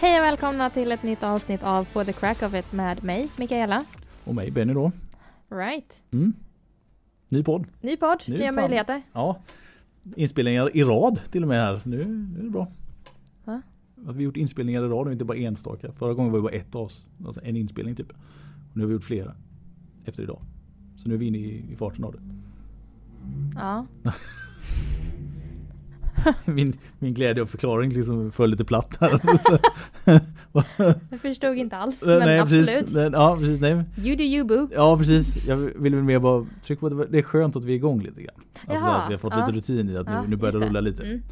Hej och välkomna till ett nytt avsnitt av For the Crack of It med mig, Mikaela. Och mig, Benny då. Right. Mm. Ny podd. Ny podd, Nu nya fan. möjligheter. Ja. Inspelningar i rad till och med här. Nu, nu är det bra. Va? Att vi har gjort inspelningar i rad och inte bara enstaka. Förra gången var det bara ett avs, alltså en inspelning typ. Och nu har vi gjort flera. Efter idag. Så nu är vi inne i, i farten av det. Ja. Min, min glädje och förklaring liksom föll lite platt här. Jag förstod inte alls, men nej, absolut. Precis, nej, ja, precis. Nej. You do you boo. Ja precis, jag vill väl mer bara trycka på att det det är skönt att vi är igång lite grann. Alltså Jaha, att vi har fått ja. lite rutin i att Ja, nu, nu börjar det rulla lite. Mm.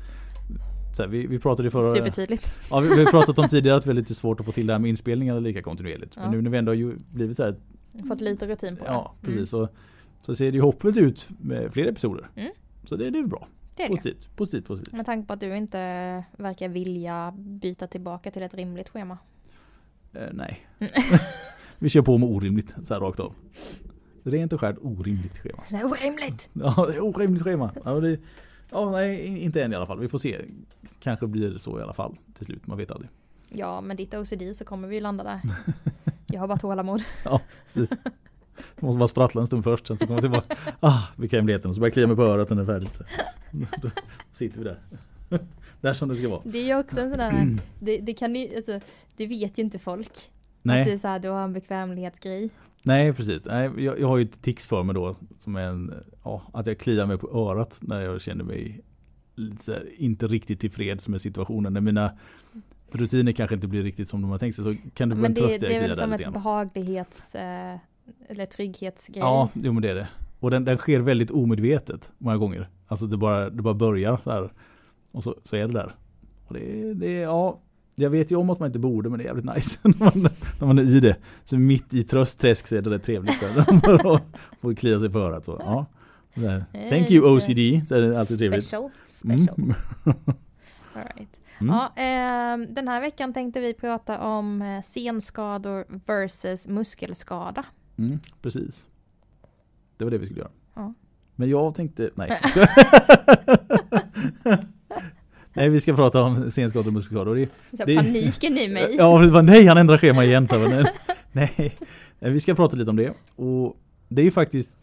Här, vi, vi pratade förra... Supertydligt. Ja, vi, vi har pratat om tidigare att vi har lite svårt att få till det här med inspelningarna lika kontinuerligt. Men Ja. nu när vi ändå har blivit så här, Fått lite rutin på ja det. precis, så, så ser det ju hoppfullt ut med fler episoder. Mm. Så det, det är bra. Det är det. Positivt, positivt, positivt. Med tanke på att du inte verkar vilja byta tillbaka till ett rimligt schema. Eh, nej. Vi kör på med orimligt, så här rakt av. Rent och skärt orimligt schema. Det är orimligt! Ja, det är orimligt schema. Ja, det, ja, nej, inte än i alla fall. Vi får se. Kanske blir det så i alla fall till slut. Man vet aldrig. Ja, med ditt OCD så kommer vi landa där. Jag har bara tålamod. Ja, precis. Jag måste bara sprattla en stund först, sen så kommer jag tillbaka. Ah, bekvämligheten. Så börjar jag klia mig på örat när det är färdigt. Då sitter vi där. Där som det ska vara. Det är också en sån där, det, det kan ju, alltså, det vet ju inte folk. Att du, Nej, är så här, du har en bekvämlighetsgrej. nej precis. Nej, jag, jag har ju ett tics för mig då. Som är en, ja, att jag kliar mig på örat när jag känner mig här, inte riktigt tillfreds med situationen. När mina rutiner kanske inte blir riktigt som de har tänkt sig. Så kan det vara Men en det, tröst i det är att klia väl där som lite ett grann. behaglighets eh, eller trygghetsgrej. Ja, jo men det är det. Och den, den sker väldigt omedvetet många gånger. Alltså det bara, det bara börjar så här. Och så, så är det där. Och det, det ja. Jag vet ju om att man inte borde men det är jävligt nice när man, när man är i det. Så mitt i tröstträsk så är det rätt trevligt. Man får klia sig på örat. Så, ja. Där. Thank you OCD. Så är det alltid trevligt. Special. special. Mm. All right. Mm. Ja, ehm, den här veckan tänkte vi prata om eh, senskador versus muskelskada. Mm, precis. Det var det vi skulle göra. Ja. Men jag tänkte, nej. nej vi ska prata om senskador och muskelskador. Det, Så Det- Paniken i mig. Ja, det var, nej han ändrar schema igen. Så, nej, Nej, vi ska prata lite om det. Och det är ju faktiskt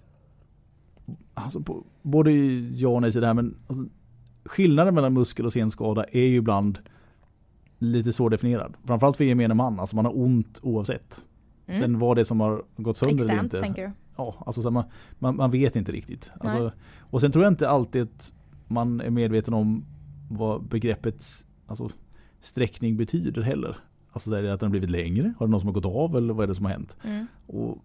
alltså, på, både ja och nej till det här men alltså, skillnaden mellan muskel och senskada är ju ibland lite svårdefinierad. Framförallt för gemene man, alltså man har ont oavsett. Mm. Sen vad det är som har gått sönder eller Externt inte. tänker du? Ja, alltså så man, man, man vet inte riktigt. Alltså, och sen tror jag inte alltid att man är medveten om vad begreppets alltså, sträckning betyder heller. Alltså så är det att den har blivit längre? Har det någon som har gått av eller vad är det som har hänt? Mm. Och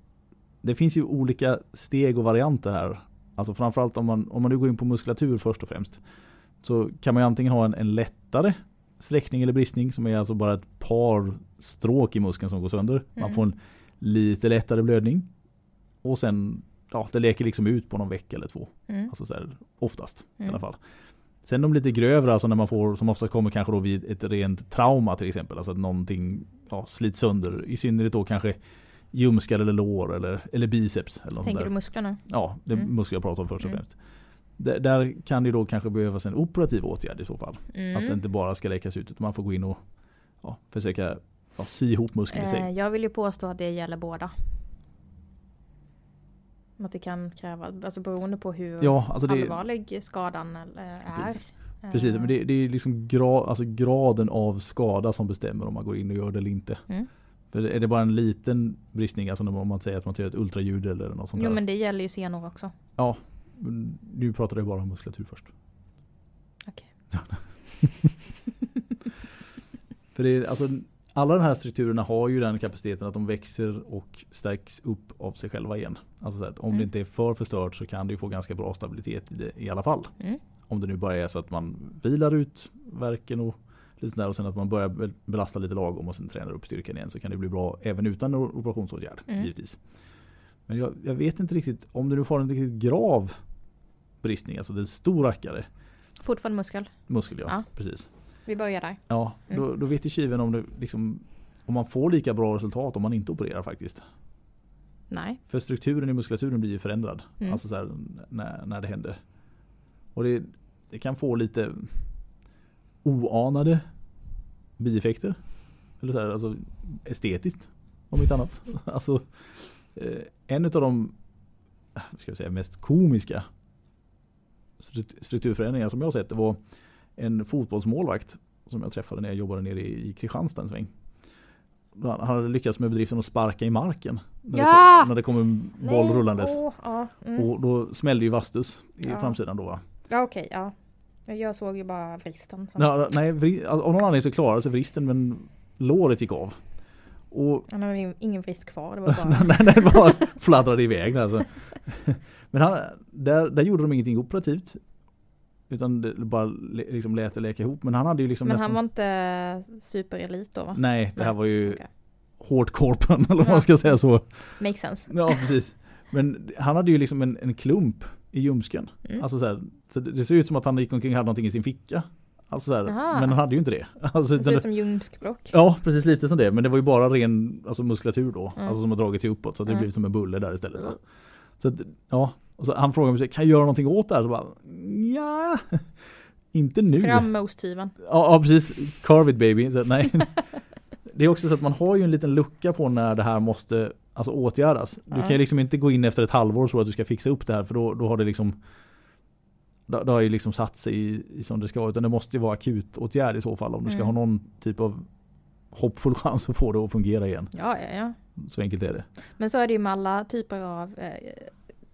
det finns ju olika steg och varianter här. Alltså framförallt om man, om man nu går in på muskulatur först och främst. Så kan man ju antingen ha en, en lättare sträckning eller bristning som är alltså bara ett par stråk i muskeln som går sönder. Man Mm. får en lite lättare blödning. Och sen, ja det leker liksom ut på någon vecka eller två. Mm. Alltså så här, oftast i Mm. alla fall. Sen de lite grövre, alltså när man får, som ofta kommer kanske då vid ett rent trauma till exempel. Alltså att någonting ja, slits sönder. I synnerhet då kanske ljumskar eller lår eller, eller biceps. Eller Tänker du musklerna? Ja, det Mm. muskler jag pratar om först och Mm. främst. Där, där kan det då kanske behövas en operativ åtgärd i så fall. Att det Mm. inte bara ska läkas ut utan man får gå in och ja, försöka ja, sy ihop muskeln i sig. Eh, jag vill ju påstå att det gäller båda. Att det kan kräva, alltså beroende på hur Ja, alltså det, allvarlig skadan eh, är. Precis. Precis, men det, det är liksom gra, alltså graden av skada som bestämmer om man går in och gör det eller inte. Mm. För är det bara en liten bristning, alltså om man säger att man tar ett ultraljud eller något sånt Jo där. men det gäller ju senor också. Ja, nu pratar jag bara om muskulatur först. Okej. För det är, alltså, alla de här strukturerna har ju den kapaciteten att de växer och stärks upp av sig själva igen. Alltså så att om Mm. det inte är för förstört så kan det ju få ganska bra stabilitet i det i alla fall. Mm. Om det nu bara är så att man vilar ut verken och lite sådär och sen att man börjar be- belasta lite lagom och sen tränar upp styrkan igen så kan det bli bra även utan operationsåtgärd Mm. givetvis. Men jag, jag vet inte riktigt om du nu får en riktigt grav bristning, alltså det är en stor rackare. Fortfarande muskel. Muskel ja, Ja. precis. Vi börjar där. Ja, Mm. då, då vet ju tjuven om det liksom om man får lika bra resultat om man inte opererar faktiskt. Nej. För strukturen i muskulaturen blir ju förändrad. Mm. Alltså så här, när, när det händer. Och det, det kan få lite oanade bieffekter. Eller så här, alltså estetiskt. Om inte annat. Alltså eh, en av de ska jag säga, mest komiska strukturförändringar som jag sett det var en fotbollsmålvakt som jag träffade när jag jobbade nere i Kristianstad en sväng. Han hade lyckats med bedriften att sparka i marken. När, Ja! det, kom, när det kom en boll Nej, rullandes. åh, ja, mm. Och då smällde ju Vastus i Ja. framsidan då va? ja okej, ja. Jag såg ju bara vristen. Som, nej, av någon anledning så klarade sig vristen men låret gick av. Och Han hade ingen vrist kvar. Det var bara... nej, det bara fladdrade iväg. Alltså. Men han, där, där gjorde de ingenting operativt. Utan det bara liksom lät det läka ihop. Men han hade ju liksom Men nästan... han var inte superelit då va? Nej, det här var ju okej. hårt korpen eller vad Ja. man ska säga så. Makes sense. Ja, precis. Men han hade ju liksom en, en klump i ljumsken. Mm. Alltså så, här, så det, det ser ut som att han gick omkring och hade någonting i sin ficka. Alltså Aha. men han hade ju inte det. Alltså, Det ser ut som ljumskbråck. Ja, precis lite som det. Men det var ju bara ren alltså, muskulatur då. Mm. Alltså som har dragit sig uppåt. Så det Mm. blev som en bulle där istället. Mm. Så att, ja. Och så han frågade mig, kan jag göra någonting åt det här? Så bara, ja, inte nu. Fram med osthyveln. Ja, ja, precis. Carve it baby. Så, nej. Det är också så att man har ju en liten lucka på när det här måste alltså, åtgärdas. Du kan ju liksom inte gå in efter ett halvår och tro att du ska fixa upp det här för då, då har det liksom då, då har ju liksom satt sig i, i som det ska utan det måste ju vara akut åtgärd i så fall om du ska Mm. ha någon typ av hoppfull chans att få det att fungera igen. Ja, ja, ja. Så enkelt är det. Men så är det ju med alla typer av eh,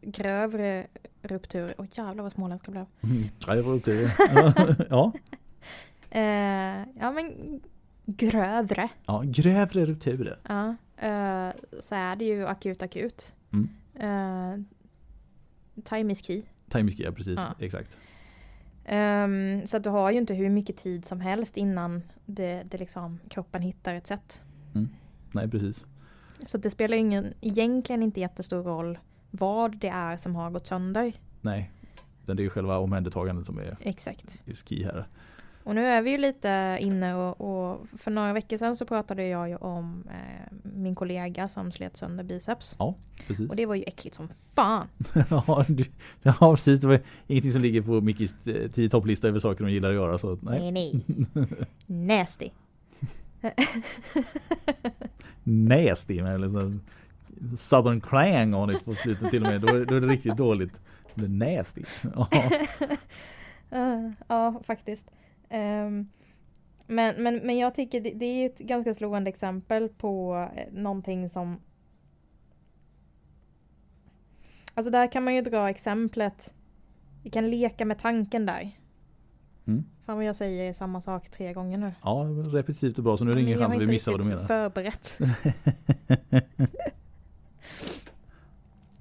grövre rupturer. Åh jävlar vad småländska blev. Får upp det. ja. Eh, ja men grövre. ja, grövre rupturer. Ja. Eh, så är det ju akut akut. Mm. Eh, time is key. Time ja, precis. Ja. Exakt. Ehm, så att du har ju inte hur mycket tid som helst innan det, det liksom, kroppen hittar ett sätt. Nej, precis. Så det spelar ingen, egentligen inte jättestor roll vad det är som har gått sönder. Nej. Utan det är ju själva omhändertagandet som är, Exakt. key här. Och nu är vi ju lite inne och, och för några veckor sedan så pratade jag ju om eh, min kollega som slet sönder biceps. Ja, precis. Och det var ju äckligt som fan. ja, du, ja, precis. Det var ingenting som ligger på Mickis eh, tio topplista över saker hon gillar att göra. Så, nej. Nej, nej. Nasty. Nasty med liksom Southern clang on it på slutet till och med. Då är, då är det riktigt dåligt. Det är nasty. Ja. Eh, ja, faktiskt. Ehm, men, men, men jag tycker det, det är ett ganska slående exempel på eh, någonting som... Alltså där kan man ju dra exemplet. Vi kan leka med tanken där. Mm. Fan vad jag säger samma sak tre gånger nu. ja, repetitivt och bra. Så nu är det ingen jag chans att vi missar vad du menar. förberett.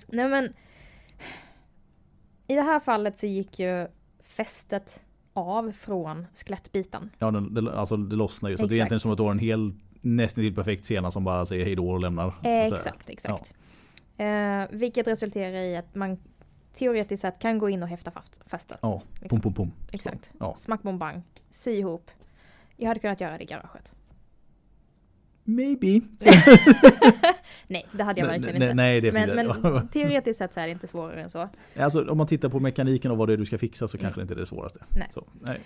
Nej men. I det här fallet så gick ju fästet av från skelettbiten. Ja, den, det, alltså det lossnar ju. Så det är egentligen som att du har en hel nästan till perfekt sena som bara säger hej då och lämnar. Här. Exakt, exakt. Eh, vilket resulterar i att man teoretiskt sett kan gå in och häfta fast fästet. Ja, liksom. pum pum pum. Exakt. Ja. Smack bom bang. Sy ihop. Jag hade kunnat göra det i garaget. Maybe. Nej, det hade jag verkligen nej, inte. nej, det men, men teoretiskt sett så är det inte svårare än så. Alltså om man tittar på mekaniken och vad det är du ska fixa så Mm. kanske det inte är det svåraste. Nej. Så, nej.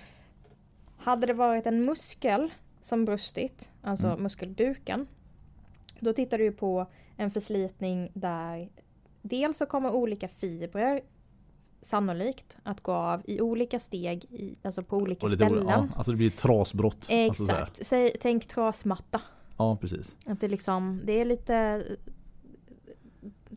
Hade det varit en muskel som brustit, alltså Mm. muskelbuken, då tittar du ju på en förslitning där dels så kommer olika fibrer sannolikt att gå av i olika steg, i, alltså på olika ställen. ja, alltså det blir trasbrott. Alltså. Exakt. Säg, tänk trasmatta. Ja, precis. Att det, liksom, det är lite eh,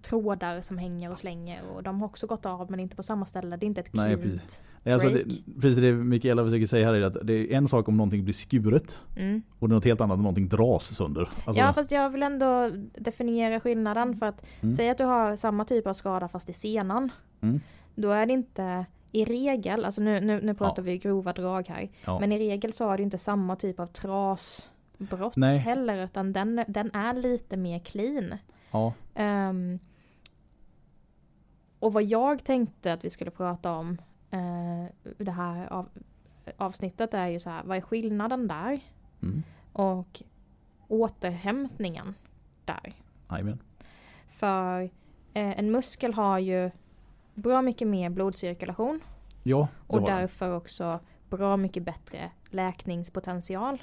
trådar som hänger och slänger och de har också gått av men inte på samma ställe. Det är inte ett Nej, cleant. precis. Nej, Alltså det, Break. precis det Mikaela försöker säga här är att det är en sak om någonting blir skuret Mm. och det är något helt annat om någonting dras sönder. Alltså, Ja fast jag vill ändå definiera skillnaden för att Mm. säg att du har samma typ av skada fast i senan. Mm. Då är det inte i regel, alltså nu, nu, nu pratar vi grova drag här. ja. Men i regel så har du inte samma typ av trasbrott Nej. heller utan den, den är lite mer clean. ja. Ehm, och vad jag tänkte att vi skulle prata om uh, det här av, avsnittet är ju så här, vad är skillnaden där? Mm. Och återhämtningen där. Jajamän. För eh, en muskel har ju bra mycket mer blodcirkulation Ja, och har den. därför också bra mycket bättre läkningspotential.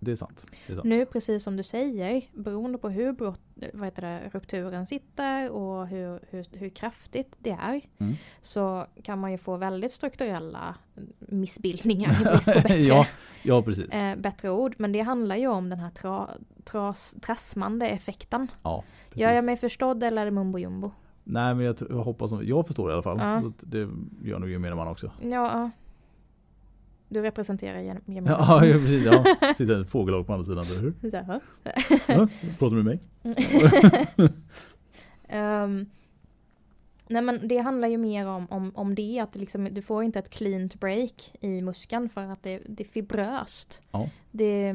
Det är sant. Det är sant. Nu precis som du säger, beroende på hur brott, vad heter det, rupturen sitter och hur, hur, hur kraftigt det är. Mm. Så kan man ju få väldigt strukturella missbildningar i brist på bättre, ja, ja, precis. eh, bättre ord. Men det handlar ju om den här tra, tras, trassmande effekten. Ja, precis. Gör jag mig förstådd eller är det mumbo jumbo? Nej men jag, jag hoppas, jag förstår det i alla fall. Ja. Det gör nog gemene man också. Ja. Du representerar gem- gemene Ja, ja precis. Ja. Sitter en fågelholk på andra sidan, eller hur? Ja. Ja, pratar du med mig? Ehm, nej men det handlar ju mer om, om, om det, att liksom, du får inte ett cleant break i muskeln för att det, det är fibröst. Ja. Det,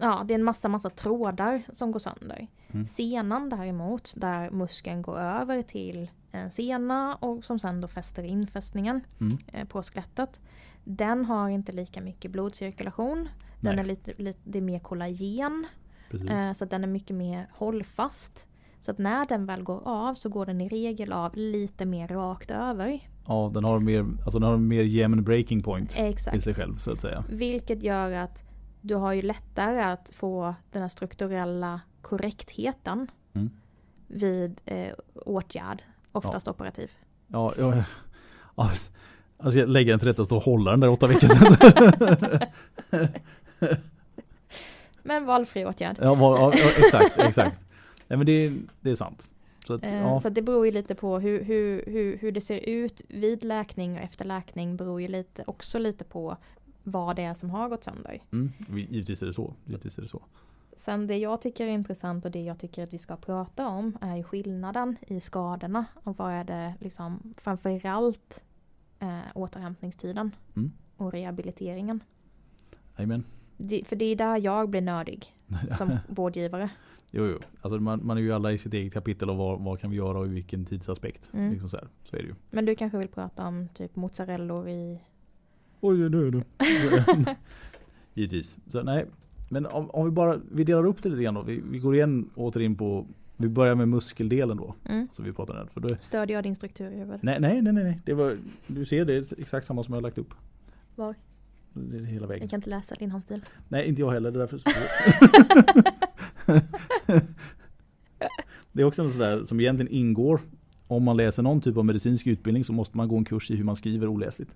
ja, det är en massa, massa trådar som går sönder. Mm. Senan däremot, där muskeln går över till en sena och som sen då fäster infästningen Mm. eh, på skelettet. Den har inte lika mycket blodcirkulation. Den Nej. är lite, lite, det är mer kollagen. Eh, så den är mycket mer hållfast. Så att när den väl går av så går den i regel av lite mer rakt över. Ja, den har mer, alltså den har mer jämn breaking point i Exakt. sig själv så att säga. Vilket gör att du har ju lättare att få den här strukturella korrektheten Mm. vid eh, åtgärd. Oftast operativ. Ja, ja, ja. Alltså jag lägger en till rätta och stå och hålla den där åtta veckor sedan. Men valfri åtgärd. ja, var, ja, ja, exakt, exakt. Nej men det, det är sant. Så att, Eh, ja, Så det beror ju lite på hur, hur, hur, hur det ser ut vid läkning och efter läkning beror ju lite, också lite på vad det är som har gått sönder. mm, vi- givetvis är det så. Givetvis är det så. Sen det jag tycker är intressant och det jag tycker att vi ska prata om är ju skillnaden i skadorna och vad är det liksom framförallt eh, återhämtningstiden Mm. och rehabiliteringen. Amen. Det, för det är där jag blir nördig som vårdgivare. Jo, jo. Alltså man, man är ju alla i sitt eget kapitel och vad, vad kan vi göra och i vilken tidsaspekt. Mm. Liksom så, här. så är det ju. Men du kanske vill prata om typ mozzarellor i... Oj, nu är du. Givetvis. Så nej. Men om, om vi bara, vi delar upp det lite grann då. Vi, vi går igen åter in på, vi börjar med muskeldelen då. Mm. Som vi pratade om. För då, Stödjer jag din struktur huvudet? nej, nej, nej, nej. Det var, du ser det är exakt samma som jag har lagt upp. Var? Det är hela vägen. Jag kan inte läsa din handstil. Nej, inte jag heller. Det är därför så Det är också något sådär som egentligen ingår. Om man läser någon typ av medicinsk utbildning så måste man gå en kurs i hur man skriver oläsligt.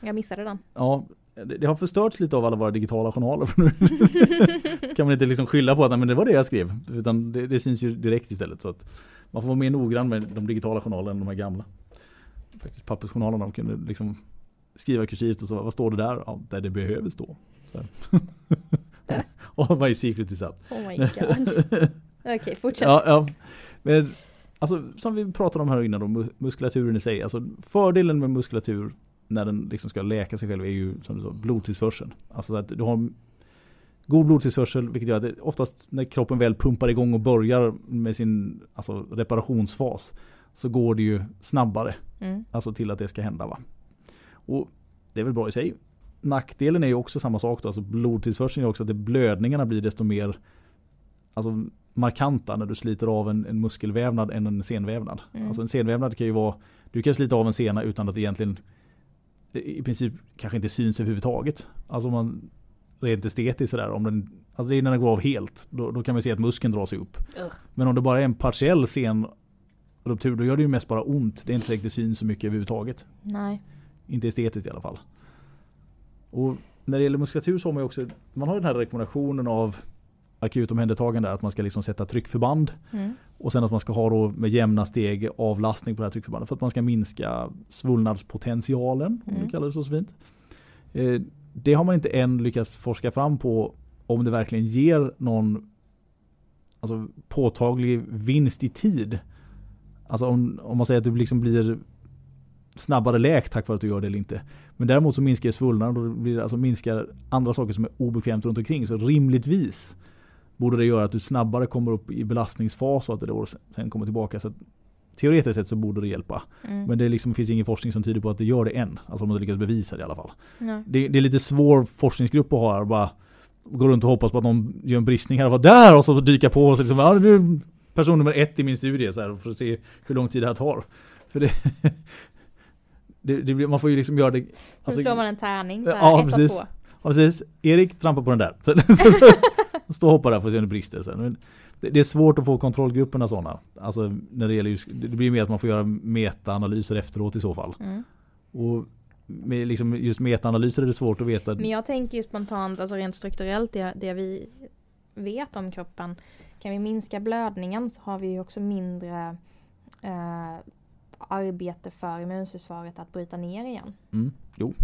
Jag missade den. Ja, det, det har förstörts lite av alla våra digitala journaler. För nu kan man inte liksom skylla på att "Nej, men det var det jag skrev. Utan det, det syns ju direkt istället. Så att man får vara mer noggrann med de digitala journalerna än de här gamla. Faktiskt pappersjournalerna de kunde liksom skriva kursivt och så, vad står det där? Ja, där det behöver stå. Så och vad är secret is up? Oh my god. Okej, fortsätt. Ja, ja. Men alltså, som vi pratade om här innan då, mu- muskulaturen i sig. Alltså, fördelen med muskulatur när den liksom ska läka sig själv är ju som du sa, blodtillförseln. Alltså att du har god blodtillförsel vilket gör att det, oftast när kroppen väl pumpar igång och börjar med sin alltså, reparationsfas så går det ju snabbare Mm. alltså till att det ska hända. Va? Och det är väl bra i sig. Nackdelen är ju också samma sak då, alltså blodtillförseln är också att det, blödningarna blir desto mer alltså, markanta när du sliter av en, en muskelvävnad än en senvävnad. Mm. Alltså en senvävnad kan ju vara, du kan slita av en sena utan att egentligen i princip kanske inte syns överhuvudtaget. Alltså om man rent estetiskt sådär, om den, alltså det är när den går av helt, då, då kan man se att muskeln drar sig upp. Ugh. Men om det bara är en partiell senruptur, då gör det ju mest bara ont. Det är inte säkert det syns så mycket överhuvudtaget. Nej. Inte estetiskt i alla fall. Och när det gäller muskulatur så har man ju också, man har den här rekommendationen av akut omhändertagande att man ska liksom sätta tryckförband Mm. och sen att man ska ha då med jämna steg avlastning på det här tryckförbandet för att man ska minska svullnadspotentialen, om Mm. det kallas så så fint. Eh, Det har man inte än lyckats forska fram på om det verkligen ger någon alltså, påtaglig vinst i tid. Alltså om, om man säger att du liksom blir snabbare läkt tack vare att du gör det eller inte. Men däremot så minskar svullnaden och det blir, alltså minskar andra saker som är obekvämt runt omkring. Så rimligtvis borde det göra att du snabbare kommer upp i belastningsfas och att det då sen kommer tillbaka. Så att, teoretiskt sett så borde det hjälpa. Mm. Men det liksom finns ingen forskning som tyder på att det gör det än. Alltså om man lyckas bevisa det i alla fall. Det, det är lite svår forskningsgrupp att ha här. Bara gå runt och hoppas på att någon gör en bristning här och vara där och så dyka på och så liksom, ja, du är person nummer ett i min studie så här, för att se hur lång tid det här tar. För det, det, det man får ju liksom göra det. Så slår man en tärning. Så här, Ja, ett precis. två. Ja, precis. Erik trampar på den där. Så, så, så, stå och hoppa där för att se om det brister sen. Men det, är svårt att få kontrollgrupperna sådana. Alltså när det gäller just, det blir mer att man får göra metaanalyser efteråt i så fall. Mm. Och med liksom just metaanalyser är det svårt att veta. Men jag tänker ju spontant, alltså rent strukturellt, det, det vi vet om kroppen. Kan vi minska blödningen så har vi ju också mindre eh, arbete för immunförsvaret att bryta ner igen. Mm, jo.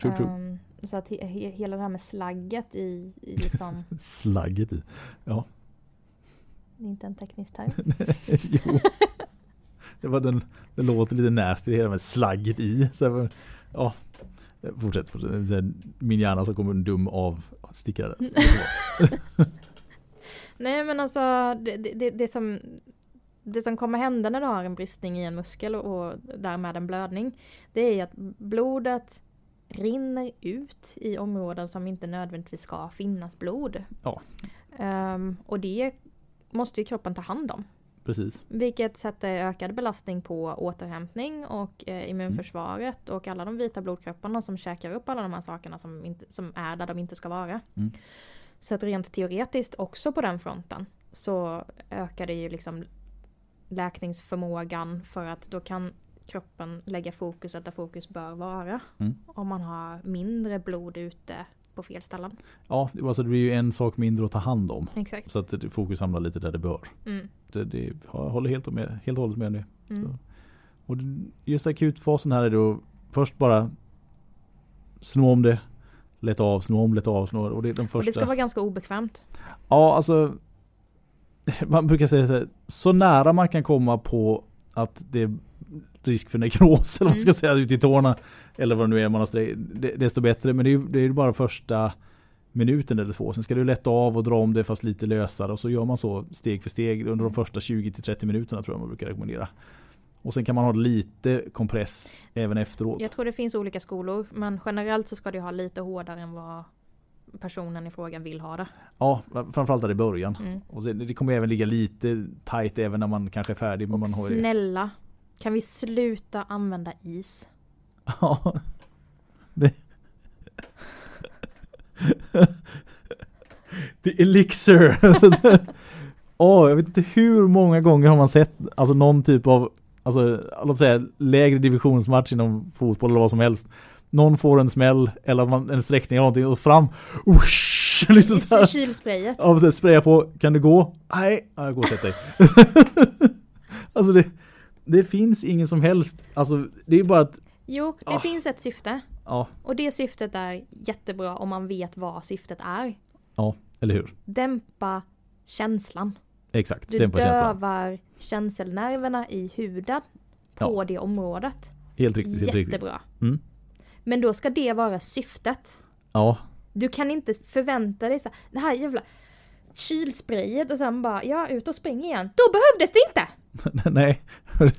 True, true. Ehm, så att he, he, hela det här med slagget i, i liksom, Slagget i. Ja. det är inte en teknisk term. jo. Det, var den, det låter lite nasty det hela med slagget i. Så, ja. Fortsätt, fortsätt. Min hjärna så kommer en dum av stickare. Nej men alltså det, det, det, som det som kommer hända när du har en bristning i en muskel och därmed en blödning. Det är att blodet rinner ut i områden som inte nödvändigtvis ska finnas blod. Ja. Um, och det måste ju kroppen ta hand om. Precis. Vilket sätter ökad belastning på återhämtning och eh, immunförsvaret och alla de vita blodkropparna som käkar upp alla de här sakerna som, inte, som är där de inte ska vara. Mm. Så att rent teoretiskt också på den fronten så ökar det ju liksom läkningsförmågan för att då kan kroppen lägga fokuset där fokus bör vara. Mm. Om man har mindre blod ute på fel ställen. Ja, alltså det blir ju en sak mindre att ta hand om. Exakt. Så att fokus hamnar lite där det bör. Mm. Det, det, jag håller helt, med, helt och hållet med om det. Mm. Och just akutfasen här är då först bara snå om det, lätta av, snå om, lätta av, snå och det är den första. Och det ska vara ganska obekvämt. Ja, alltså man brukar säga så här, så nära man kan komma på att det risk för nekros eller vad man ska Mm. säga ut i tårna eller vad det nu är man har strejk, desto bättre. Men det är ju det är ju bara första minuten eller två. Sen ska du lätta av och dra om det fast lite lösare och så gör man så steg för steg under de Mm. första 20-30 minuterna tror jag man brukar rekommendera. Och sen kan man ha lite kompress även efteråt. Jag tror det finns olika skolor men generellt så ska det ha lite hårdare än vad personen i fråga vill ha det. Ja, framförallt där i början. Mm. Och det kommer även ligga lite tight även när man kanske är färdig. Men Och man har snälla, kan vi sluta använda is? Ja. Det... The elixir. Åh, jag vet inte hur många gånger har man sett alltså någon typ av alltså, låt säga lägre divisionsmatch inom fotboll eller vad som helst. Någon får en smäll eller att man, en sträckning eller någonting och fram. Usch, liksom så här. Kylsprayet. Ja, spraya på. Kan du gå? Nej, ja, jag går och sätt dig. alltså det, det finns ingen som helst, alltså det är bara att, Jo, det Ah. finns ett syfte. ja, Och det syftet är jättebra om man vet vad syftet är. ja, eller hur? Dämpa känslan. Exakt, Du på känslan. dövar känselnerverna i huden på Ja. det området. Helt riktigt, helt riktigt. Jättebra. Mm. Men då ska det vara syftet. Ja, Du kan inte förvänta dig så här, det här jävla kylsprayet och sen bara, ja ut och spring igen. Då behövdes det inte! nej.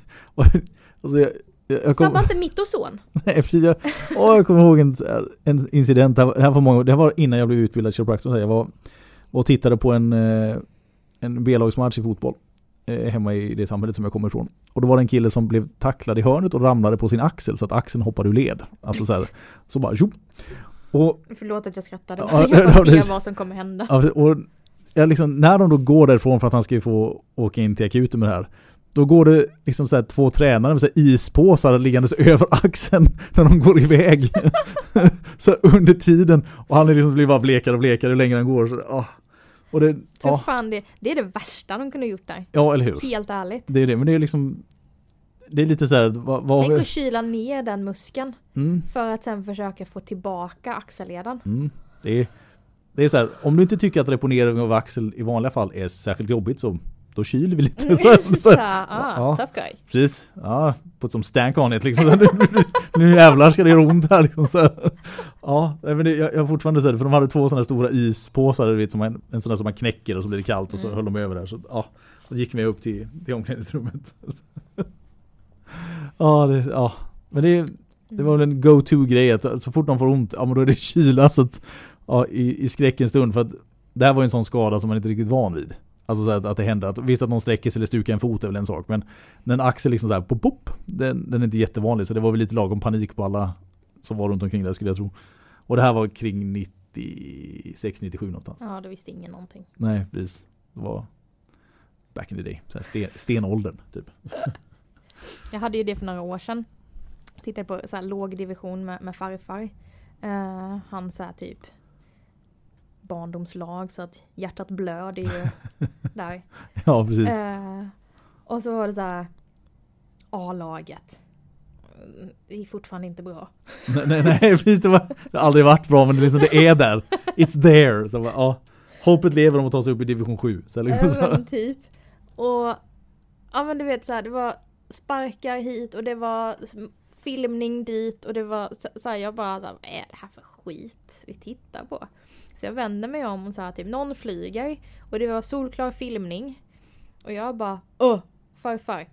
Alltså jag, jag, jag kom, Sabba inte mitt ozon. nej, precis, jag, åh, jag kommer ihåg en, en incident, det här, det här var många, det här var innan jag blev utbildad kiropraktor. Jag var, var och tittade på en, eh, en B-lagsmatch i fotboll. eh, Hemma i det samhället som jag kommer ifrån. Och då var det en kille som blev tacklad i hörnet och ramlade på sin axel så att axeln hoppade ur led. Alltså så här, så bara tjo. Och Förlåt att jag skrattade. Ja, jag ja, bara ser vad som kommer hända. Och jag liksom, när de då går därifrån för att han ska ju få åka in till akuten med det här. Då går det liksom så här två tränare med så här ispåsar liggandes över axeln när de går iväg. så under tiden. Och han är liksom blir bara blekare och blekare ju längre han går. Så. Och det, ja, fan det, det är det värsta de kunde gjort där. ja, eller hur. Helt ärligt. Det är det, men det är liksom Det är lite så här, vad, vad Tänk att kyla ner den muskeln Mm, för att sen försöka få tillbaka axelleden. mm, det är Det är så här, om du inte tycker att reponering av axel i vanliga fall är särskilt jobbigt så då kyler vi lite. Så, så, Så, ah, Ja. tough guy. Precis, ja, put some stank on it liksom. Nu, nu, nu jävlar ska det göra ont här liksom. Så, ja, men det, jag, jag fortfarande det, för de hade två sådana stora ispåsar, du vet, som man, en sån där som man knäcker och så blir det kallt och så Mm. höll de över där. Så, ja, så gick vi upp till, till omklädningsrummet. ja, det, ja, men det, det var väl en go-to-grej att så fort de får ont, ja men då är det kyla så att, ja, i, i skräckens stund för att det här var ju en sån skada som man inte riktigt van vid. Alltså så att, att det händer, att, visst att någon sträcker sig eller stukar en fot är väl en sak men när en axel liksom så här pop, pop den, den är inte jättevanlig så det var väl lite lagom panik på alla som var runt omkring där skulle jag tro. Och det här var kring 96-97 någonstans. Ja, då visste ingen någonting. Nej, precis. Det var back in the day. Så här sten, stenåldern typ. Jag hade ju det för några år sedan. Tittade på så här låg division med, med farfar. Eh, han så här typ barndomslag så att hjärtat blöder ju där. Ja, precis. Eh, och så var det så här A-laget. Det är fortfarande inte bra. nej, nej, nej, precis. Det, var, det har aldrig varit bra men det, liksom, det är där. It's there. Så, ja, hoppet lever om att ta sig upp i division 7. Så, liksom, Ja, så. men typ. Och ja men du vet så här, det var sparkar hit och det var filmning dit och det var så, så här, jag bara så här, vad är det här för skit vi tittar på? Så jag vänder mig om och här, typ någon flyger och det var solklar filmning. Och jag bara, åh farfar.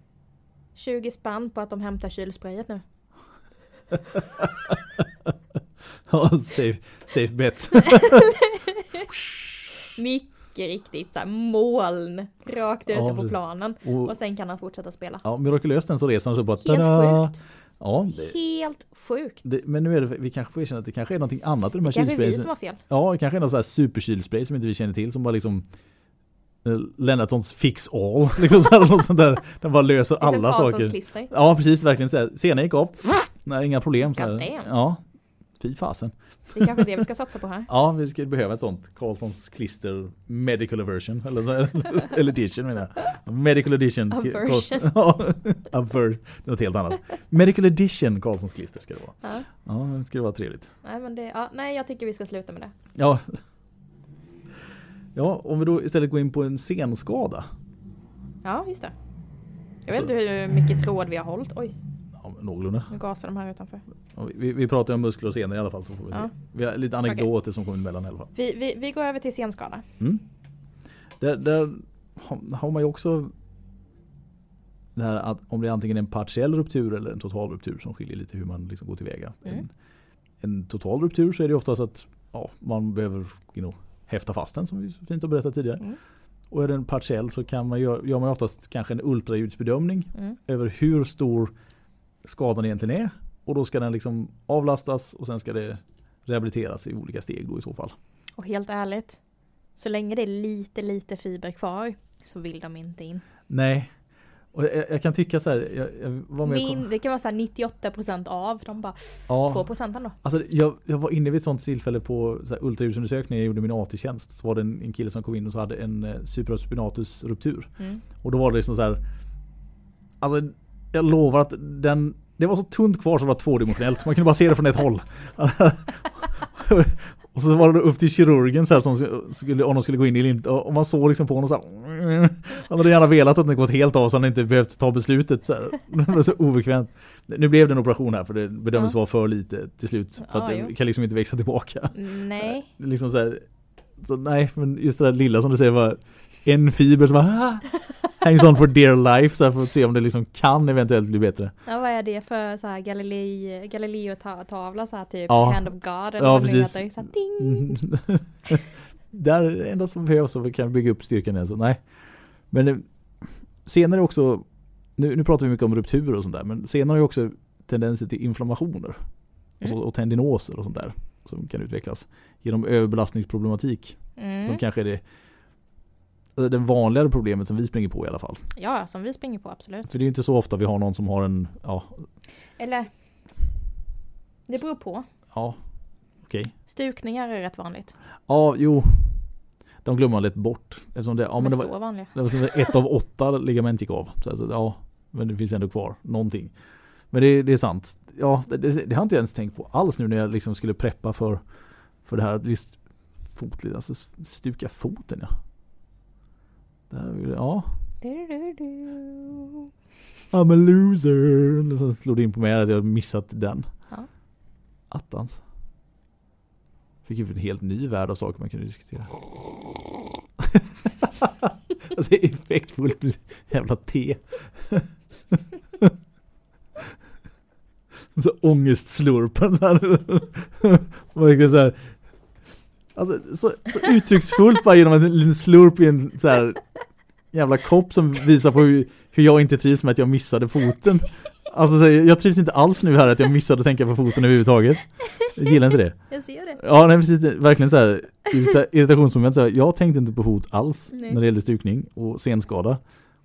20 spänn på att de hämtar kylsprayet nu. Ja, safe, safe bet. Mycket riktigt så här, moln rakt ute Ja, på planen. Och, Och sen kan han fortsätta spela. ja, mirakulöst den så reser han så bara Helt tada! sjukt. Ja, det, Helt sjukt. det, men nu är det, vi kanske får erkänna att det kanske är någonting annat i de här Det kanske är vi som har fel. Ja, det kanske är någon sån här superkylspray som inte vi känner till som bara liksom eh, Lennartsons fix all, liksom så här, något sånt där. Den bara löser alla Karlssons saker. klister. Ja, precis, verkligen så här. Sena gick av. Nej, inga problem. Så God här. damn. Ja, fy fasen. Det är kanske det vi ska satsa på här. Ja, vi skulle behöva ett sånt Karlssons klister medical version eller, eller edition menar jag. Medical edition. Aversion. Ja, aver, det är något helt annat. Medical edition Karlssons klister ska det vara. Ja. Ja, det skulle vara trevligt. Nej, men det, ja, nej, jag tycker vi ska sluta med det. Ja. Ja, om vi då istället går in på en senskada. Ja, just det. Jag vet inte hur mycket tråd vi har hållit. Oj, Ja, någorlunda. nu gasar de här utanför. Ja, Vi, vi pratar om muskler och senor i alla fall så får vi se. Ja. Vi har lite anekdoter som kommer emellan i alla fall. Vi, vi, vi går över till senskada. Mm. Där, där har, man ju också det här att om det är antingen en partiell ruptur eller en total ruptur som skiljer lite hur man liksom går tillväga. Mm. En, en total ruptur så är det oftast att ja, man behöver in och häfta fast den som vi så fint har berättat tidigare. Mm. Och är den partiell så kan man gör, gör man oftast kanske en ultraljudsbedömning Mm. över hur stor skadan egentligen är. Och då ska den liksom avlastas och sen ska det rehabiliteras i olika steg då i så fall. Och helt ärligt, så länge det är lite, lite fiber kvar så vill de inte in. Nej. Och jag, jag kan tycka så här, jag, jag var med Min, det kan vara så här 98% av, de bara ja, 2% ändå. alltså jag, jag var inne vid ett sånt tillfälle på så här ultraljudsundersökning, jag gjorde min AT-tjänst. Så var det en, en kille som kom in och så hade en eh, supraspinatus ruptur. Mm. Och då var det liksom så här. Alltså jag lovar att den Det var så tunt kvar så det var tvådimensionellt. Man kunde bara se det från ett håll. Och så var det upp till kirurgen så här som skulle, om de skulle gå in eller inte. Och man såg liksom på honom så här. Han hade gärna velat att den gått helt av så han inte behövt ta beslutet. Så här. Det var så obekvämt. Nu blev det en operation här för det bedömdes Ja. vara för lite till slut. För Ja, att det jo. kan liksom inte växa tillbaka. Nej. Liksom så här, så nej, men just det där lilla som du säger var en fiber som bara "Ah!" hangs on for dear life så här för att se om det liksom kan eventuellt bli bättre. Ja, vad är det för så här Galilei, Galileo-tavla så här typ Ja. Hand of God eller Ja, precis. heter. Så här, ding! Där är enda som behövs så vi kan bygga upp styrkan igen. Så nej. Men eh, senare också, nu, nu pratar vi mycket om rupturer och sånt där, men senare har ju också tendenser till inflammationer. Och, så, Mm. och tendinoser och sånt där. Som kan utvecklas genom överbelastningsproblematik. Som Mm. kanske är det alltså den vanligare problemet som vi springer på i alla fall. Ja, som vi springer på absolut. För det är inte så ofta vi har någon som har en, ja, Eller det beror på. ja, okej. Stukningar är rätt vanligt. Ja, jo. De glömmer man lite bort. Eftersom det, ja, De men är det var, så vanliga. Det var ett av åtta ligament gick av. Så alltså, ja, men det finns ändå kvar någonting. Men det, det är sant. Ja, det, det, det har jag inte ens tänkt på alls nu när jag liksom skulle preppa för, för det här. Just fotled, alltså stuka foten ja. Det här, ja, Du, du, du. I'm a loser. Och sen slog det in på mig att jag missat den. Ja. Attans. Fick ju en helt ny värld av saker man kunde diskutera. alltså effektfullt jävla te. så ångestslurpen så här. Verkligen så här. Alltså så, så uttrycksfullt bara genom en liten slurp i en så här jävla kopp som visar på hur, hur jag inte trivs med att jag missade foten. Alltså så jag trivs inte alls nu här att jag missade att tänka på foten överhuvudtaget. Jag gillar inte det. Jag ser det. Ja, nej, precis. Verkligen så här irrita- irritationsmoment. Så här, jag tänkte inte på fot alls Nej. när det gäller stukning och senskada.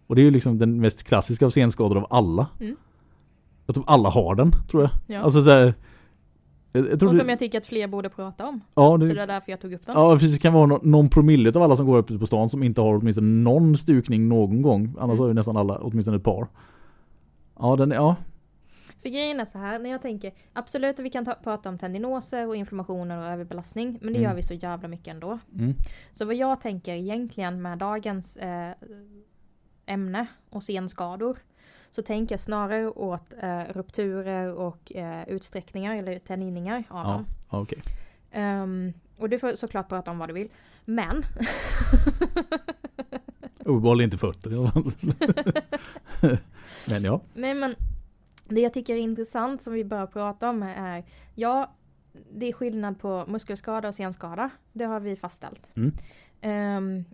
Och det är ju liksom den mest klassiska av senskador av alla. Mm. Jag tror alla har den, tror jag. Ja. Alltså så här, jag, jag Och det, som jag tycker att fler borde prata om. ja, Så det, det är därför jag tog upp den. Ja precis, det kan vara nå- någon promille av alla som går upp på stan som inte har åtminstone någon stukning någon gång. Annars Mm. har ju nästan alla åtminstone ett par. Ja, den, ja. För grejen är så här, när jag tänker absolut att vi kan ta, prata om tendinoser och inflammationer och överbelastning. Men det Mm. gör vi så jävla mycket ändå. Mm. Så vad jag tänker egentligen med dagens eh, ämne och senskador. Så tänker jag snarare åt eh, rupturer och eh, utsträckningar eller tenninningar av Ja, dem. ja okej. Ehm, och du får såklart prata om vad du vill. Men Uppenbarligen inte fötter. Men ja. Nej men det jag tycker är intressant som vi bör prata om är Ja, det är skillnad på muskelskada och senskada. Det har vi fastställt. Mm. Ehm,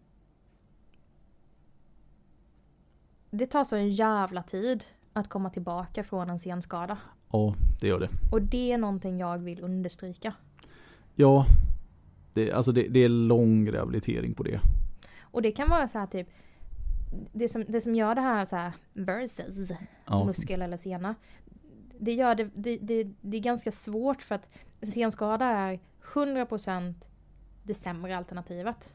det tar så en jävla tid att komma tillbaka från en senskada. Ja, det gör det. Och det är någonting jag vill understryka. Ja, det, alltså det, det är lång rehabilitering på det. Och det kan vara så här typ det som, det som gör det här så här versus Ja, muskel eller sena. Det gör det, det, det, det är ganska svårt för att senskada är 100% det sämre alternativet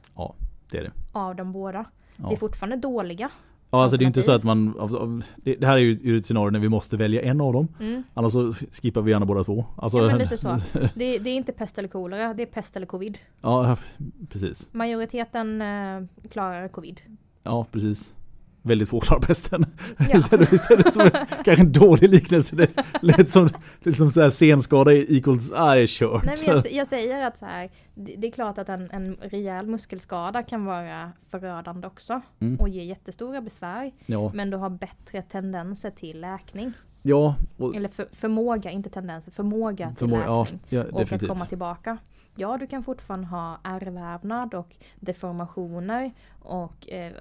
det är det. av de båda. Ja. Det är fortfarande dåliga. Ja, alltså det är inte så att man, det, här är ju ett scenario när vi måste välja en av dem. Mm. Annars så skippar vi gärna båda två. Alltså, Ja, men lite så. Det, det är inte pest eller kolera, det är pest eller covid. ja, precis. Majoriteten eh, klarar covid. Ja, precis. Väldigt få klarar pesten. Ja. Som kanske en dålig liknelse. Det lät som, det är som så här senskada equals, är kört. Nej, men jag, jag säger att så här, det, är klart att en, en rejäl muskelskada kan vara förödande också. Mm. Och ge jättestora besvär. ja, Men du har bättre tendenser till läkning. ja, och, Eller för, förmåga, inte tendenser, förmåga till förmå- ja, läkning. ja, och att definitivt. komma tillbaka. Ja, du kan fortfarande ha ärrvävnad och deformationer och eh,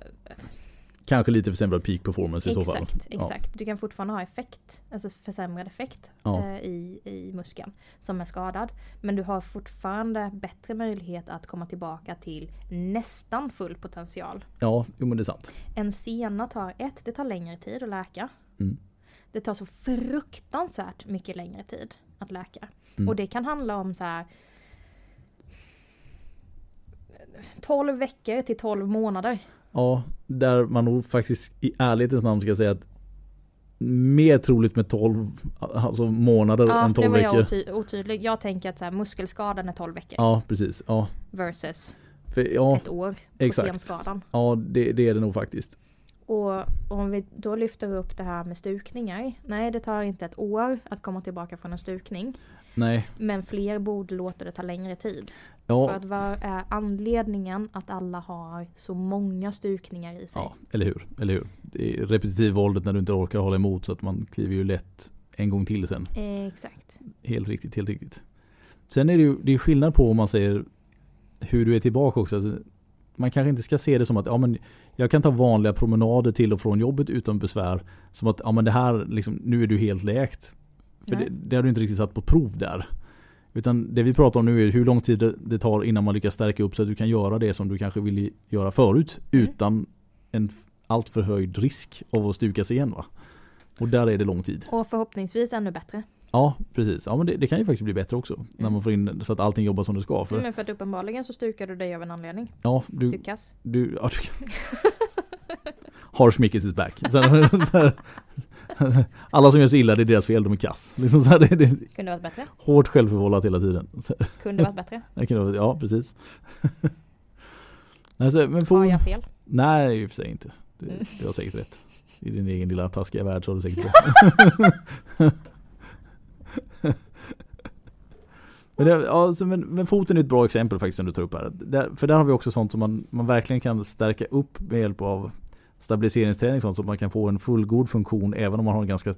Kanske lite försämrad peak performance i så fall. exakt, Ja. exakt. Du kan fortfarande ha effekt, alltså försämrad effekt Ja. eh, i, i muskeln som är skadad. Men du har fortfarande bättre möjlighet att komma tillbaka till nästan full potential. Ja, jo men det är sant. En sena tar ett, det tar längre tid att läka. Mm. Det tar så fruktansvärt mycket längre tid att läka. Mm. Och det kan handla om så här 12 veckor till 12 månader. Ja, där man nog faktiskt i ärlighetens namn ska säga att mer troligt med 12 alltså månader Ja, än nu 12 var jag veckor. oty- otydlig. Jag tänker att så här, muskelskadan är 12 veckor Ja, precis. Ja, versus för, ja, ett år på exakt. senskadan. ja det, det är det nog faktiskt. Och om vi då lyfter upp det här med stukningar. Nej, det tar inte ett år att komma tillbaka från en stukning. Nej, Men fler borde låta det ta längre tid. För ja, att vad är anledningen att alla har så många stukningar i sig? ja, eller hur, eller hur. Det är repetitivvåldet när du inte orkar hålla emot så att man kliver ju lätt en gång till sen. Exakt. Helt riktigt, helt riktigt. Sen är det ju det är skillnad på om man säger hur du är tillbaka också. Alltså, man kanske inte ska se det som att ja, men jag kan ta vanliga promenader till och från jobbet utan besvär. Som att ja, men det här, liksom, nu är du helt läkt. För det, det har du inte riktigt satt på prov där. Utan det vi pratar om nu är hur lång tid det, tar innan man lyckas stärka upp så att du kan göra det som du kanske ville göra förut. Mm. Utan en alltför höjd risk av att stukas igen. Va? Och där är det lång tid. Och förhoppningsvis ännu bättre. Ja, precis. Ja, men det, det kan ju faktiskt bli bättre också. När Mm. man får in så att allting jobbar som det ska. För, Men för att uppenbarligen så stukar du dig av en anledning. ja, Du kass. du, ja, du Harsh Mickes is back. Så, så här, alla som gör sig illa, det är deras fel, de är kass. Liksom så här, det, det, Kunde varit bättre. hårt självförvållat hela tiden. Kunde varit bättre. vara- ja, precis. alltså, men Har får, jag fel? nej, i och för sig inte. Du, Mm. du har säkert rätt. I din egen lilla taskiga värld så har du säkert rätt. Men, det, alltså, men, men foten är ett bra exempel faktiskt som du tar upp här. Där, för där har vi också sånt som man, man verkligen kan stärka upp med hjälp av stabiliseringsträning sånt så att man kan få en fullgod funktion även om man har en ganska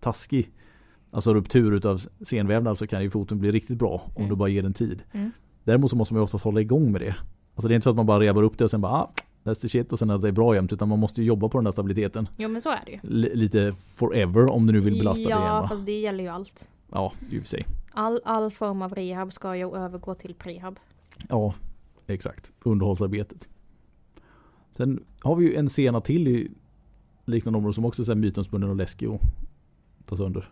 taskig alltså ruptur utav senvävnad så kan ju foten bli riktigt bra om Mm. du bara ger den tid. Mm. Däremot så måste man ju oftast hålla igång med det. Alltså det är inte så att man bara rebar upp det och sen bara ah, that's the shit och sen att det är bra jämt utan man måste ju jobba på den där stabiliteten. Jo men så är det ju. L- lite forever om du nu vill belasta ja, det igen va? fast det gäller ju allt. Ja, i och för sig. All, all form av rehab ska ju övergå till prehab. Ja, exakt. Underhållsarbetet. Sen har vi ju en scena till i liknande område som också är mytomspunnen och läskig att ta sönder.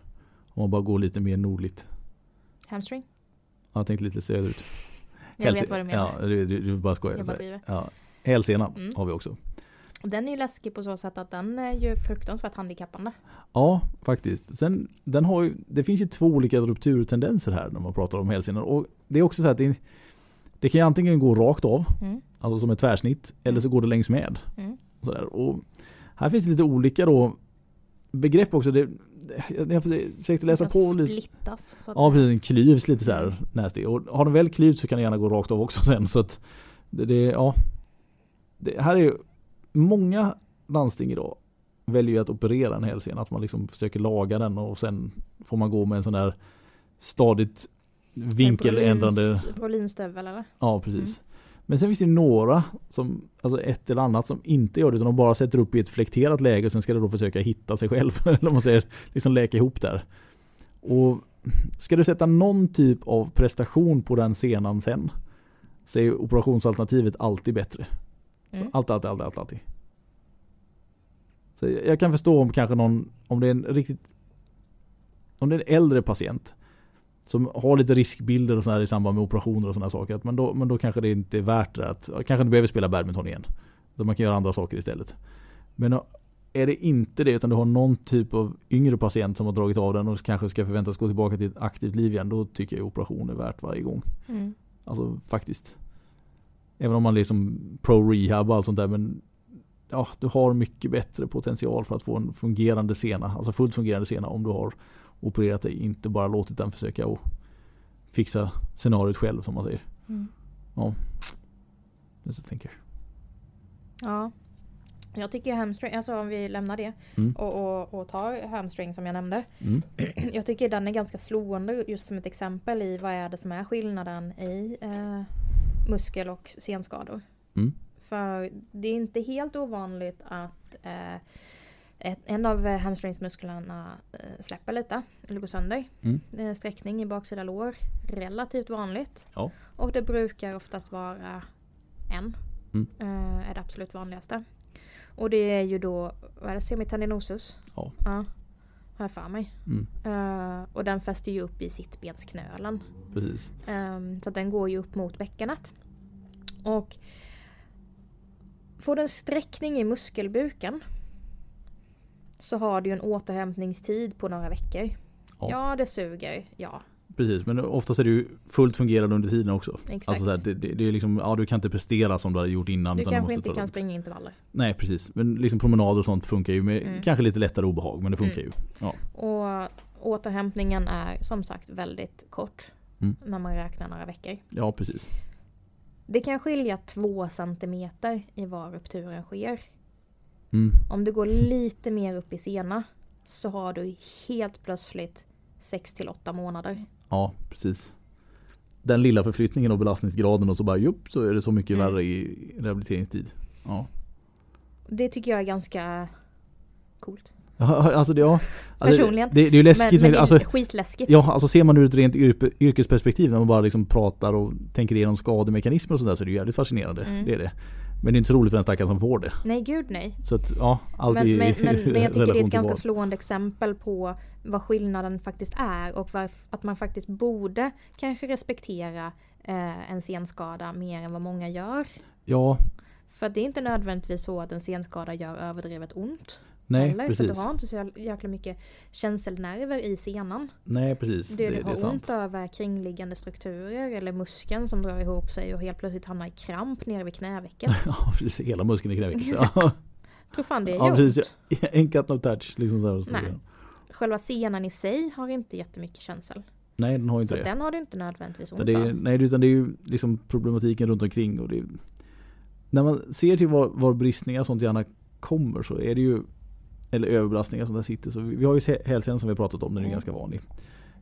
Om man bara går lite mer nordligt. Hamstring? Ja, Jag tänkte lite söderut. Jag Hälse- vet vad du menar. Ja, du, du, du bara skojar. Bara. Ja. Hälsenan Mm. har vi också. Den är ju läskig på så sätt att den är ju fruktansvärt handikappande. Ja, faktiskt. Sen, den har ju, det finns ju två olika rupturtendenser här när man pratar om hälsenan. Och det är också så att det, det kan ju antingen gå rakt av, Mm. alltså som ett tvärsnitt, eller så går det längs med. Mm. Och här finns det lite olika då begrepp också. Det, jag har försökt läsa på lite. Splittas. Så att Ja precis, den klyvs lite så Mm. här nasty. Och har den väl klyvts så kan den gärna gå rakt av också sen. Så att det, det ja. Det här är ju många landsting idag väljer ju att operera en hälsena. Att man liksom försöker laga den och sen får man gå med en sån där stadigt vinkeländrande. Prolinstövel eller? Ja precis. Men sen finns det några, som, alltså ett eller annat som inte gör det utan de bara sätter upp i ett flekterat läge och sen ska det då försöka hitta sig själv. eller man säger, liksom läka ihop där. Och ska du sätta någon typ av prestation på den scenen sen så är operationsalternativet alltid bättre. Så Mm. allt, allt, allt, allt, alltid. Så jag kan förstå om kanske någon, om det är en riktigt, om det är en äldre patient som har lite riskbilder och sådär i samband med operationer och sådana saker. Men då, men då kanske det inte är värt det. Att, kanske inte behöver spela badminton igen. Så man kan göra andra saker istället. Men är det inte det utan du har någon typ av yngre patient som har dragit av den och kanske ska förväntas gå tillbaka till ett aktivt liv igen. Då tycker jag operation är värt varje gång. Mm. Alltså faktiskt. Även om man liksom pro-rehab och allt sånt där men ja, du har mycket bättre potential för att få en fungerande sena, alltså fullt fungerande sena om du har opererat dig, inte bara låtit den försöka och fixa scenariot själv som man säger. Mm. Just tänker. Ja. Jag tycker hamstring, alltså om vi lämnar det Mm. och, och, och tar hamstring som jag nämnde. Mm. Jag tycker den är ganska slående just som ett exempel i vad är det som är skillnaden i eh, muskel och senskador. Mm. För det är inte helt ovanligt att eh, en av eh, hamstringsmusklerna eh, släpper lite eller går sönder. Mm. Eh, sträckning i baksida lår, relativt vanligt. Ja. Och det brukar oftast vara en. Mm. Är det absolut vanligaste. Och det är ju då, vad är det, semitendinosus? Ja. Ja, har jag för mig. Mm. Eh, och den fäster ju upp i sittbensknölen. Precis. Ehm, så den går ju upp mot bäckenet. Och får du en sträckning i muskelbuken så har du en återhämtningstid på några veckor. Ja. Ja, det suger. Ja, Precis, men oftast är det ju fullt fungerande under tiden också. exakt. Alltså så här, det, det, det är liksom, ja du kan inte prestera som du har gjort innan. du kanske måste inte kan springa intervaller. Nej precis, men liksom promenader och sånt funkar ju med Mm. kanske lite lättare obehag men det funkar Mm. ju. Ja. Och återhämtningen är som sagt väldigt kort. Mm. När man räknar några veckor. ja precis. Det kan skilja två centimeter i var rupturen sker. Mm. Om du går lite mer upp i sena så har du helt plötsligt 6 till 8 månader. Ja precis. Den lilla förflyttningen och belastningsgraden och så bara jupp så är det så mycket Mm. värre i rehabiliteringstid. Ja. Det tycker jag är ganska coolt. Ja, Alltså det, ja. Alltså, Personligen. Det, det är ju läskigt. men men det är alltså, skitläskigt. Ja, alltså ser man ur ett rent yrke, yrkesperspektiv när man bara liksom pratar och tänker igenom skademekanismer och sådär så är det ju jävligt fascinerande. Mm. Det är det. Men det är inte så roligt för den stackaren som får det. Nej gud nej. Så att ja, allt Men, i men, men, men jag tycker det är ett ganska slående exempel på vad skillnaden faktiskt är och varf- att man faktiskt borde kanske respektera eh, en senskada mer än vad många gör. Ja, För det är inte nödvändigtvis så att en senskada gör överdrivet ont. Nej heller, För precis. du har inte så jäk- jäkla mycket känselnerver i senan. Nej precis, Det, det, du det är har sant. ont över kringliggande strukturer eller muskeln som drar ihop sig och helt plötsligt hamnar i kramp nere vid knävecket. Ja precis, hela muskeln i knävecket. Ja, Tror fan det ja gör precis. En cut no touch. Liksom så här, Nej. Själva senan i sig har inte jättemycket känsel. nej, den har ju Så inte det. den har du inte nödvändigtvis ont det är, av. nej, utan det är ju liksom problematiken runt omkring. Och det är, när man ser till var, var bristningar och sånt gärna kommer så är det ju eller överbelastningar som där sitter. Så vi, har ju hä- hälsenan som vi pratat om, den är Mm. ganska vanlig.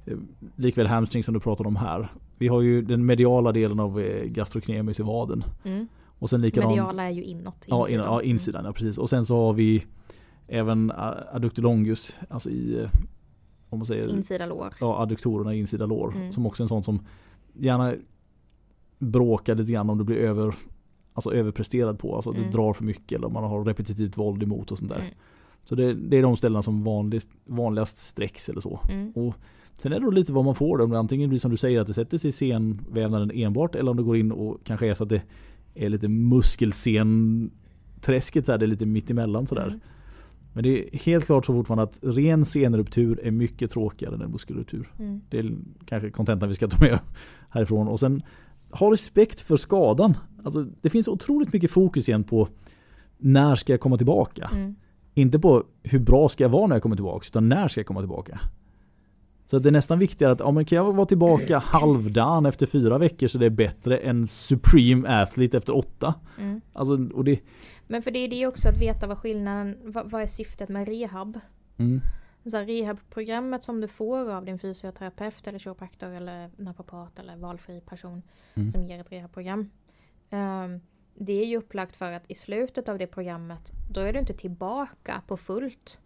Eh, Likväl hamstring som du pratar om här. Vi har ju den mediala delen av eh, gastrocnemius i vaden. Mm. Och sen likadant. Mediala är ju inåt. Ja, in, insidan. ja, insidan, ja precis. Och sen så har vi även a- adductor longus, alltså i, eh, om man säger. Insida lår. ja, adduktorerna i insida lår. Mm. Som också är en sån som gärna bråkar lite grann om det blir över, alltså överpresterad på. Alltså det Mm. drar för mycket eller om man har repetitivt våld emot och sånt där. Mm. Så det, det är de ställena som vanligast, vanligast sträcks eller så. Mm. Och sen är det då lite vad man får det antingen blir som du säger att det sätter sig i senvävnaden enbart eller om det går in och kanske är så att det är lite muskelsenträsket så här, det är lite mittemellan sådär. Mm. Men det är helt klart så fortfarande att ren senruptur är mycket tråkigare än muskelruptur. Mm. Det är kanske kontentan vi ska ta med härifrån. Och sen ha respekt för skadan. Alltså, det finns otroligt mycket fokus igen på när ska jag komma tillbaka? Mm. Inte på hur bra ska jag vara när jag kommer tillbaka, utan när ska jag komma tillbaka? Så det är nästan viktigare att, ja men kan jag vara tillbaka halvdan efter fyra veckor så det är bättre än Supreme Athlete efter åtta. Mm. Alltså, och det, Men för det är det också att veta vad skillnaden, vad, vad är syftet med rehab? mm, Så här, rehabprogrammet som du får av din fysioterapeut eller kiropraktor eller naprapat eller valfri person Mm. som ger ett rehabprogram. ehm, det är ju upplagt för att i slutet av det programmet då är du inte tillbaka på fullt.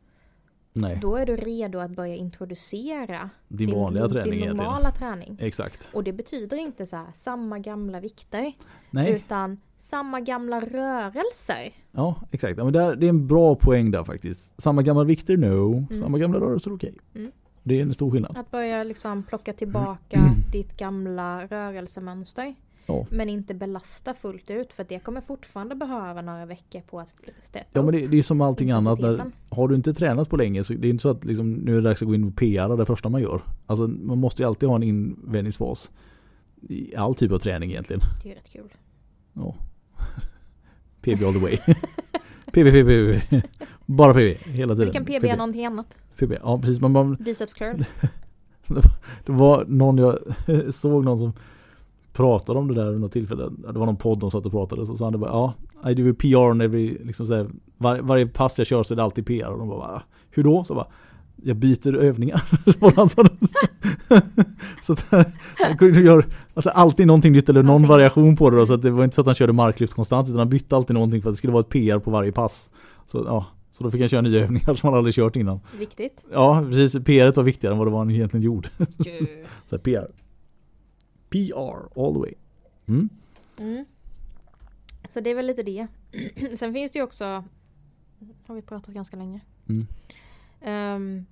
nej, Då är du redo att börja introducera din vanliga träning din normala träning. Exakt. Och det betyder inte så här samma gamla vikter Nej, utan samma gamla rörelser. ja exakt. Ja, men det är en bra poäng där faktiskt. Samma gamla vikter, no. Mm. Samma gamla rörelser, okej. Mm. Det är en stor skillnad. Att börja liksom plocka tillbaka ditt gamla rörelsemönster. Ja. Men inte belasta fullt ut för det kommer fortfarande behöva några veckor på att steppa Ja men det, det är som allting annat. När, har du inte tränat på länge så det är inte så att liksom, nu är det dags att gå in och PR det första man gör. Alltså man måste ju alltid ha en invändningsfas. I all typ av träning egentligen. Det är rätt kul. Ja. PB all the way. PB, PB, PB. Bara PB hela tiden. Du kan PB någonting annat. PB. Ja precis. Man, man, Biceps curl. det var någon jag såg någon som pratade om det där vid något tillfälle. Det var någon podd de satt och pratade. Så sa han det bara ja, I do PR every, liksom så här, var, varje pass jag kör så är det alltid PR. Och de bara "Va? hur då? Så bara jag byter övningar. så att han alltså, alltid någonting nytt eller någon Någonting. variation på det då. Så att det var inte så att han körde marklyft konstant utan han bytte alltid någonting för att det skulle vara ett PR på varje pass. Så ja, så då fick han köra nya övningar som han aldrig kört innan. Viktigt. Ja, precis. PR var viktigare än vad det var han egentligen gjorde. Så här, PR. PR all the way. Mm. Mm. Så det är väl lite det. Sen finns det ju också, har vi pratat ganska länge. Mm. Ehm,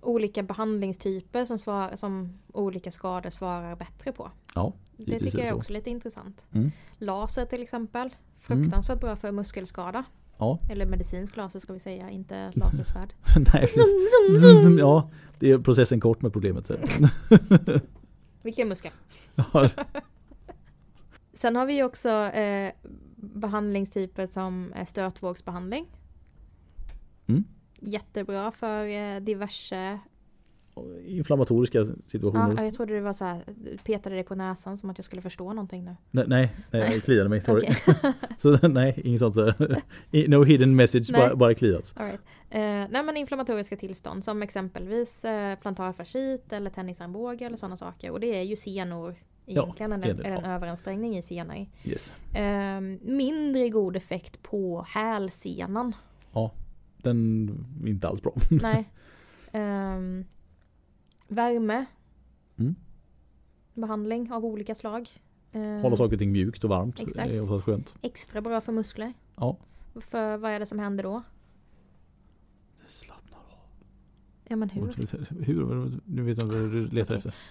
olika behandlingstyper som, svar, som olika skador svarar bättre på. Ja, Det tycker jag är så. också lite intressant. Mm. Laser till exempel. Fruktansvärt bra för muskelskada. Ja, Eller medicinsk laser ska vi säga, inte lasersvärd. nej precis. Zoom, zoom, ja, det är processen kort med problemet. Vilken muskel? Sen har vi också eh, behandlingstyper som är stötvågsbehandling. Mm. Jättebra för eh, diverse Inflammatoriska situationer. Ja, jag trodde det var så här, du petade dig på näsan som att jag skulle förstå någonting nu. Nej, nej, nej, jag kliade mig. Sorry. Så nej, inget sånt. så. No hidden message, bara, bara kliat. All right. Eh, nej men inflammatoriska tillstånd som exempelvis eh, plantarfascit eller tennisarmbåge eller sådana saker. Och det är ju senor egentligen, eller, egentligen, eller en ja. överansträngning i senor. Yes. Eh, mindre god effekt på hälsenan. Ja, den är inte alls bra. Nej. Ehm, värme. Mm. Behandling av olika slag. Eh, Hålla saker och ting mjukt och varmt. Exakt. Är skönt. Extra bra för muskler. Ja. För vad är det som händer då? Det slappnar av. Ja men hur? Hur? Nu vet jag inte vad du letar efter.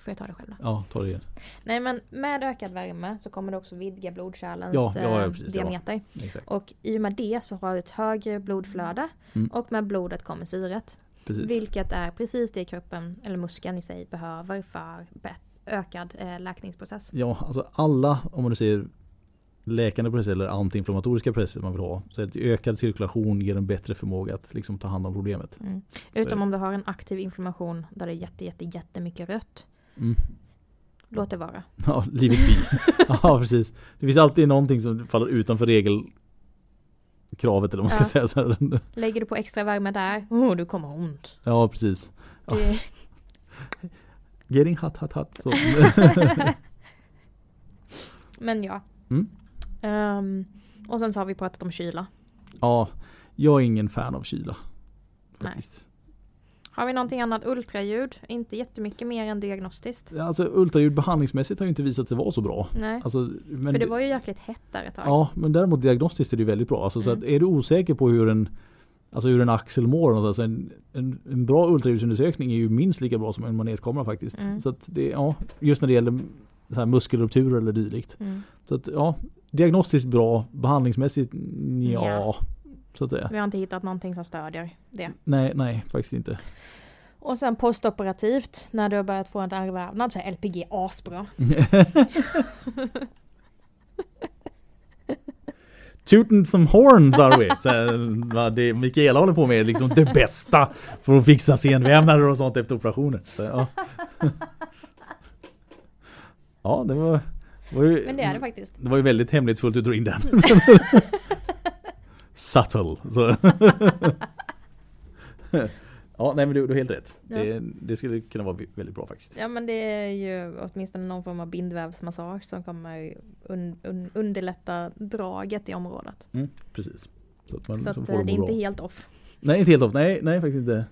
Får jag ta det själv då? Ja, ta det igen. Nej men med ökad värme så kommer det också vidga blodkärlens Ja, ja, ja, eh, precis, ja. diameter. Exakt. Och i och med det så har du ett högre blodflöde. Mm. Och med blodet kommer syret. Precis. Vilket är precis det kroppen, eller muskeln i sig, behöver för bet- ökad eh, läkningsprocess. Ja, alltså alla, om man nu säger läkande processer eller antiinflammatoriska processer man vill ha. Så att ökad cirkulation ger en bättre förmåga att liksom ta hand om problemet. Mm. Utom om du har en aktiv inflammation där det är jätte, jätte, jättemycket rött. Mm. Låt det vara. Ja, livet bli. ja, precis. Det finns alltid någonting som faller utanför regelkravet eller vad man ska säga. Så. Lägger du på extra värme där, oh, du kommer ont. Ja, precis. Ja. Det, Getting hot, hot, hot. Men ja. Mm. Ehm, och sen så har vi pratat om kyla. Ja, jag är ingen fan av kyla. Faktiskt. Har vi någonting annat? Ultraljud? Inte jättemycket mer än diagnostiskt. Alltså ultraljud behandlingsmässigt har ju inte visat sig vara så bra. Nej. Alltså, men, För det var ju jäkligt hett där ett tag. Ja, men däremot diagnostiskt är det väldigt bra. Alltså, så Mm. att är du osäker på hur en Alltså hur en axel mår någonstans. En, en, en bra ultraljudsundersökning är ju minst lika bra som en manetkamera faktiskt. Mm. Så att det, ja, just när det gäller så här muskelrupturer eller dylikt. Mm. Så att ja, diagnostiskt bra, behandlingsmässigt ja, Ja. Så att säga. Vi har inte hittat någonting som stödjer det. Nej, nej faktiskt inte. Och sen postoperativt, när du har börjat få en ärrvävnad så är LPG asbra. Tootin some horns are we. Så, vad det Mikaela håller på med är liksom det bästa för att fixa senvävnader och sånt efter operationer. Så, ja. ja, det var ju, Men det är det faktiskt. det var ju väldigt hemlighetsfullt att dra in den. Subtle. Ja, nej men du, du har helt rätt. Ja. Det, det skulle kunna vara väldigt bra faktiskt. Ja men det är ju åtminstone någon form av bindvävsmassage som kommer un, un, underlätta draget i området. Mm, precis. Så att man Så att eh, det är må inte bra. helt off. Nej, inte helt off. Nej, nej faktiskt inte.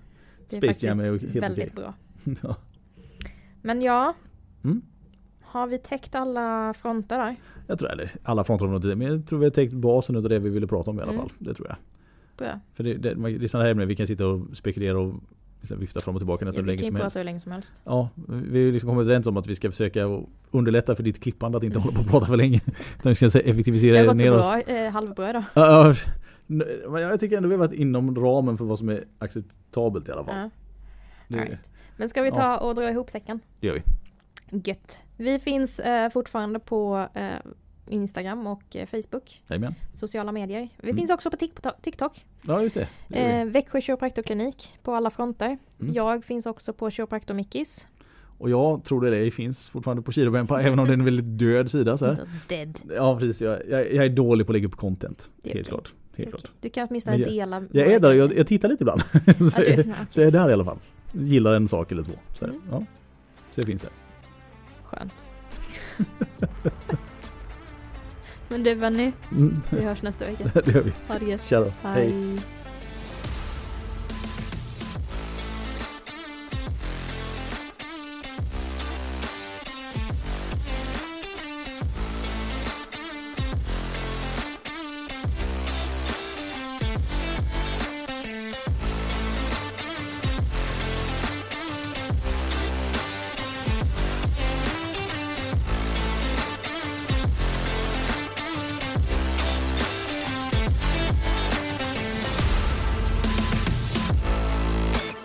Det är Space Jam är faktiskt helt väldigt okej. bra. ja. Men ja, Mm. Har vi täckt alla fronter där? Jag tror, eller alla frontområden, men jag tror vi har täckt basen av det vi ville prata om i alla Mm. fall. Det tror jag. Bra. För det, det, det är sådana här ämnen vi kan sitta och spekulera och liksom vifta fram och tillbaka Ja, nästan vi länge som helst. hur länge som helst. Ja, vi har liksom kommit överens om att vi ska försöka underlätta för ditt klippande att inte hålla på och prata för länge. Utan vi ska se- Det effektivisera har gått så ner oss. bra, eh, halvbra då. Ja, ja, men jag tycker ändå vi har varit inom ramen för vad som är acceptabelt i alla fall. Ja. Det, Alright. Men ska vi ta och dra ihop säcken? det gör vi. Gött. Vi finns eh, fortfarande på eh, Instagram och eh, Facebook. Jajamän. Sociala medier. Vi Mm. finns också på Tik- TikTok. Ja, just det. det. Eh, Växjö kiropraktorklinik på alla fronter. Mm. Jag finns också på Kiropraktor Mickis. Och jag tror det, det finns fortfarande på Kirobempa även om det är en väldigt död sida. Så här. Dead. Ja precis, jag, jag, jag är dålig på att lägga upp content. Det är Helt okej. klart. Helt klart. okej. Du kan åtminstone Men dela. Jag är där, jag, jag tittar lite ibland. så, Ja, du- jag, så jag är där i alla fall. Gillar en sak eller två. Så, här, Mm. ja. så det finns det. Skönt. Men du Benny, Mm. vi hörs nästa vecka. det gör vi. Ha det gött. Tja då. Hej. Hej.